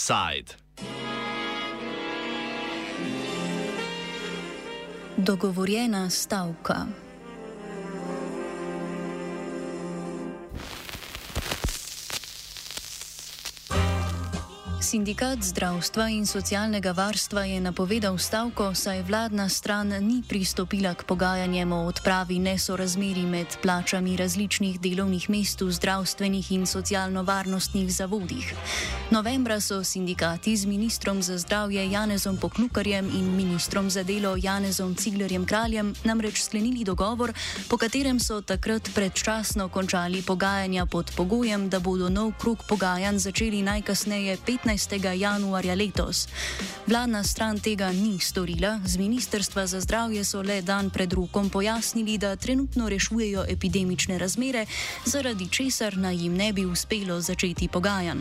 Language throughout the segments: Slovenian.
Side. Dogovorjena stavka. Sindikat zdravstva in socialnega varstva je napovedal stavko, saj vladna stran ni pristopila k pogajanjem o odpravi nesorazmeri med plačami različnih delovnih mest v zdravstvenih in socialno-varnostnih zavodih. Novembra so sindikati z ministrom za zdravje Janezom Poklukarjem in ministrom za delo Janezom Ciglerjem Kraljem namreč sklenili dogovor, po katerem so takrat predčasno končali pogajanja pod pogojem, da bodo nov krug pogajanj začeli najkasneje 15. 15. januarja letos. Vladna stran tega ni storila, z Ministrstva za zdravje so le dan pred rokom pojasnili, da trenutno rešujejo epidemične razmere, zaradi česar naj jim ne bi uspelo začeti pogajanj.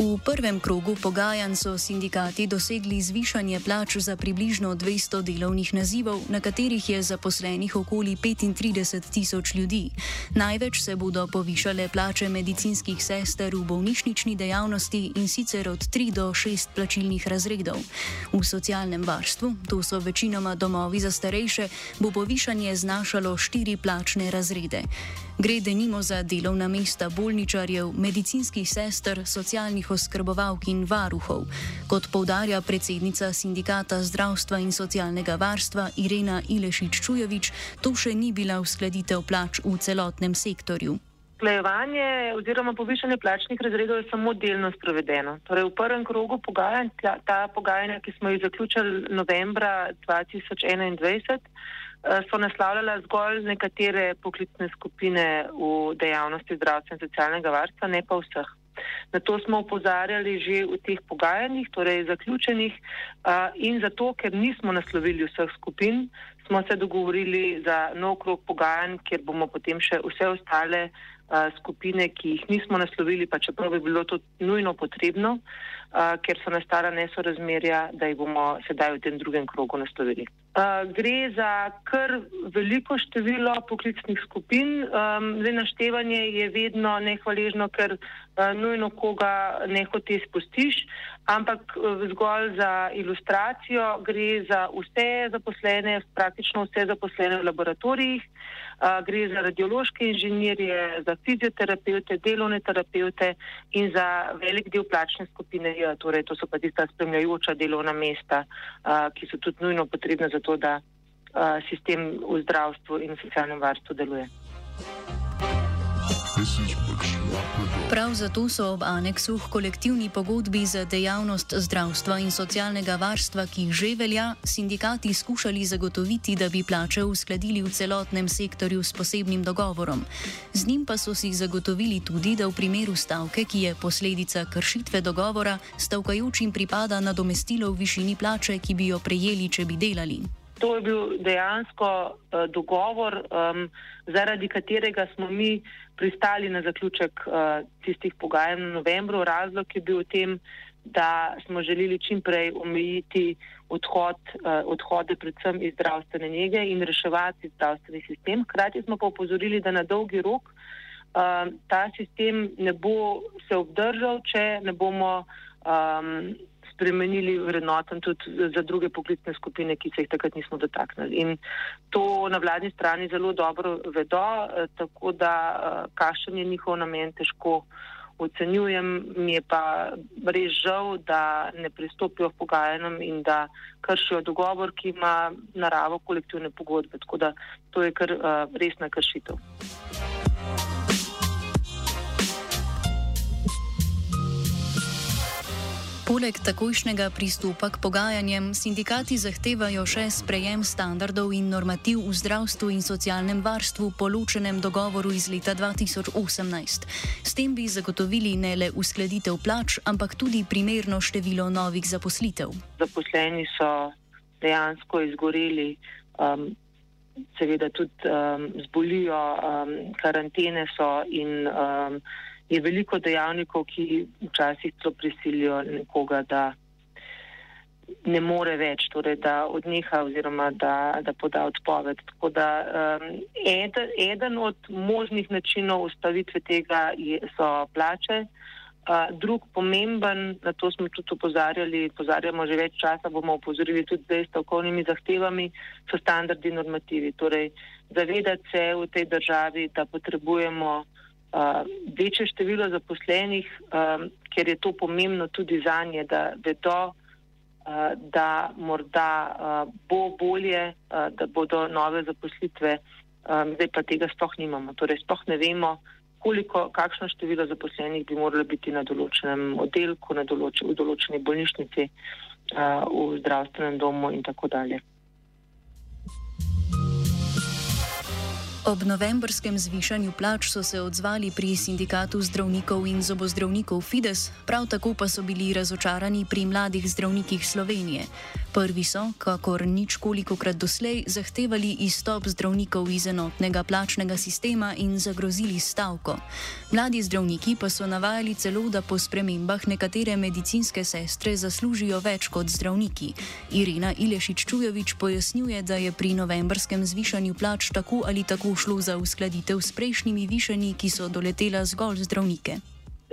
V prvem krogu pogajanj so sindikati dosegli zvišanje plač za približno 200 delovnih nazivov, na katerih je zaposlenih okoli 35 tisoč ljudi. Največ se bodo povišale plače medicinskih sester v bolnišnični dejavnosti in sicer od 3 do 6 plačilnih razredov. V socialnem varstvu, to so večinoma domovi za starejše, bo povišanje znašalo 4 plačne razrede. Gre denimo za delovna mesta bolničarjev, medicinskih sester, socialnih oskrbovalk in varuhov. Kot povdarja predsednica sindikata zdravstva in socialnega varstva Irena Ilešič-Čujovič, to še ni bila uskladitev plač v celotnem sektorju. Usklajevanje oziroma povišanje plačnih razredov je samo delno sprovedeno. Torej v prvem krogu pogajanj, ta pogajanja, ki smo jih zaključili novembra 2021, Eh, so naslavljala zgolj nekatere poklicne skupine v dejavnosti zdravstva in socialnega varstva, ne pa vseh. Na to smo upozarjali že v teh pogajanjih, torej zaključenih, eh, in zato, ker nismo naslovili vseh skupin, smo se dogovorili za nov krok pogajanj, kjer bomo potem še vse ostale eh, skupine, ki jih nismo naslovili, pa čeprav bi bilo to nujno potrebno, ker so nastala nesorazmerja, da jih bomo sedaj v tem drugem krogu naslovili. Gre za kar veliko število poklicnih skupin. Zdaj, naštevanje je vedno nehvaležno, ker nujno koga nehote spustiš, ampak zgolj za ilustracijo gre za vse zaposlene, praktično vse zaposlene v laboratorijih, gre za radiološke inženirje, za fizioterapeute, delovne terapeute in za velik del plačne skupine torej to so pa tista spremljajoča delovna mesta, ki so tudi nujno potrebna za to, da sistem v zdravstvu in socialnem varstvu deluje. Prav zato so ob aneksu k kolektivni pogodbi za dejavnost zdravstva in socialnega varstva, ki že velja, sindikati skušali zagotoviti, da bi plače uskladili v celotnem sektorju s posebnim dogovorom. Z njim pa so si zagotovili tudi, da v primeru stavke, ki je posledica kršitve dogovora, stavkajočim pripada nadomestilo v višini plače, ki bi jo prejeli, če bi delali. To je bil dejansko uh, dogovor, um, zaradi katerega smo mi pristali na zaključek uh, tistih pogajanj v novembru. Razlog je bil v tem, da smo želeli čimprej omejiti odhod, uh, odhode predvsem iz zdravstvene njege in reševati zdravstveni sistem. Hkrati smo pa upozorili, da na dolgi rok uh, ta sistem ne bo se obdržal, če ne bomo. Um, spremenili vrednoten tudi za druge poklicne skupine, ki se jih takrat nismo dotaknili. In to na vladni strani zelo dobro vedo, eh, tako da eh, kakšen je njihov namen, težko ocenjujem. Mi je pa res žal, da ne pristopijo v pogajanjem in da kršijo dogovor, ki ima naravo kolektivne pogodbe. Tako da to je kar uh, resna kršitev. Poleg takojšnjega pristopa k pogajanjem, sindikati zahtevajo še sprejem standardov in normativ v zdravstvu in socialnem varstvu po ločenem dogovoru iz leta 2018. S tem bi zagotovili ne le uskladitev plač, ampak tudi primerno število novih zaposlitev. Zaposleni so dejansko izgoreli. Um, Seveda tudi um, zbolijo, um, karantene so in um, je veliko dejavnikov, ki včasih celo prisilijo nekoga, da ne more več, torej da odneha oziroma da, da poda odpoved. Tako da um, eden, eden od možnih načinov ustavitve tega je, so plače. Uh, drug pomemben, na to smo tudi upozarjali, pozarjamo že več časa, bomo upozorili tudi zdaj s stavkovnimi zahtevami, so standardi in normativi. Torej, zavedati se v tej državi, da potrebujemo uh, večje število zaposlenih, um, ker je to pomembno tudi za nje, da vedo, uh, da morda uh, bo bolje, uh, da bodo nove zaposlitve, um, zdaj pa tega sploh nimamo. Torej, sploh ne vemo, koliko, kakšno število zaposlenih bi moralo biti na določenem oddelku, na določ, v določeni bolnišnici, uh, v zdravstvenem domu in tako dalje. Ob novembrskem zvišanju plač so se odzvali pri sindikatu zdravnikov in zobozdravnikov Fides, prav tako pa so bili razočarani pri mladih zdravnikih Slovenije. Prvi so, kakor nič koliko krat doslej, zahtevali izstop zdravnikov iz enotnega plačnega sistema in zagrozili stavko. Mladi zdravniki pa so navajali celo, da po spremembah nekatere medicinske sestre zaslužijo več kot zdravniki. Irina Ilešič-Čujovič pojasnjuje, da je pri novembrskem zvišanju plač tako ali tako šlo za uskladitev s prejšnjimi višanji, ki so doletela zgolj zdravnike.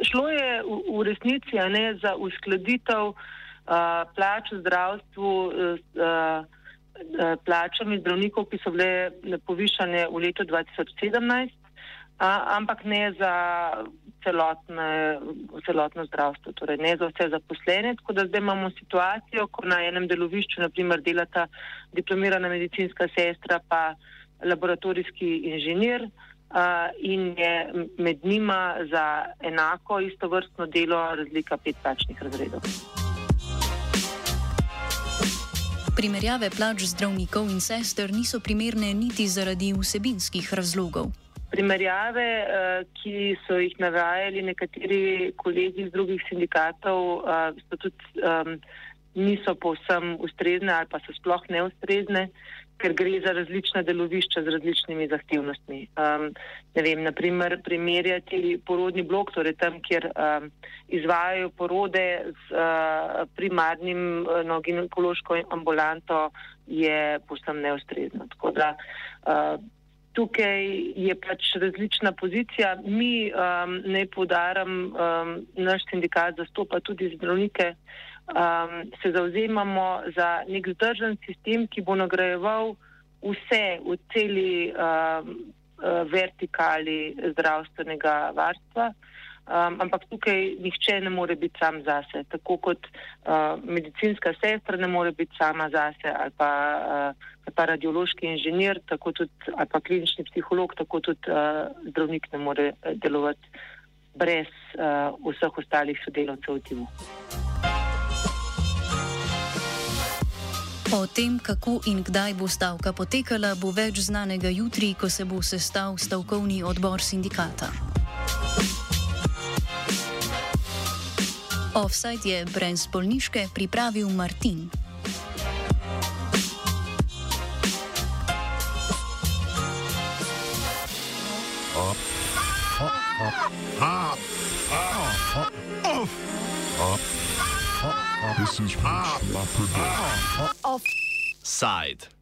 Šlo je v, v resnici ne, za uskladitev plač v zdravstvu s plačami zdravnikov, ki so bile povišane v letu 2017, ampak ne za celotne, celotno zdravstvo, torej ne za vse zaposlene. Tako da zdaj imamo situacijo, ko na enem delovišču naprimer delata diplomirana medicinska sestra pa laboratorijski inženir. Uh, in je med njima za enako isto vrstno delo razlika pet plačnih razredov. Primerjave plač zdravnikov in sester niso primerne niti zaradi vsebinskih razlogov. Primerjave, ki so jih navajali nekateri kolegi iz drugih sindikatov, eh, tudi, niso povsem ustrezne ali pa so sploh neustrezne ker gre za različna delovišča z različnimi zahtevnostmi. Um, ne vem, naprimer, primerjati porodni blok, torej tam, kjer um, izvajajo porode z uh, primarnim uh, no, ginekološko ambulanto, je posem neustrezno. Tako da uh, tukaj je pač različna pozicija. Mi, um, ne podaram, um, naš sindikat zastopa tudi zdravnike um, se zauzemamo za nek zdržen sistem, ki bo nagrajeval vse v celi um, vertikali zdravstvenega varstva. Um, ampak tukaj nihče ne more biti sam zase, tako kot uh, medicinska sestra ne more biti sama zase, ali pa, uh, pa radiološki inženir, tako tudi, ali pa klinični psiholog, tako tudi uh, zdravnik ne more delovati brez uh, vseh ostalih sodelavcev v timu. O tem, kako in kdaj bo stavka potekala, bo več znanega jutri, ko se bo sestal stavkovni odbor sindikata. Offside je brez bolniške pripravil Martin. This is Rich La Production. Offside.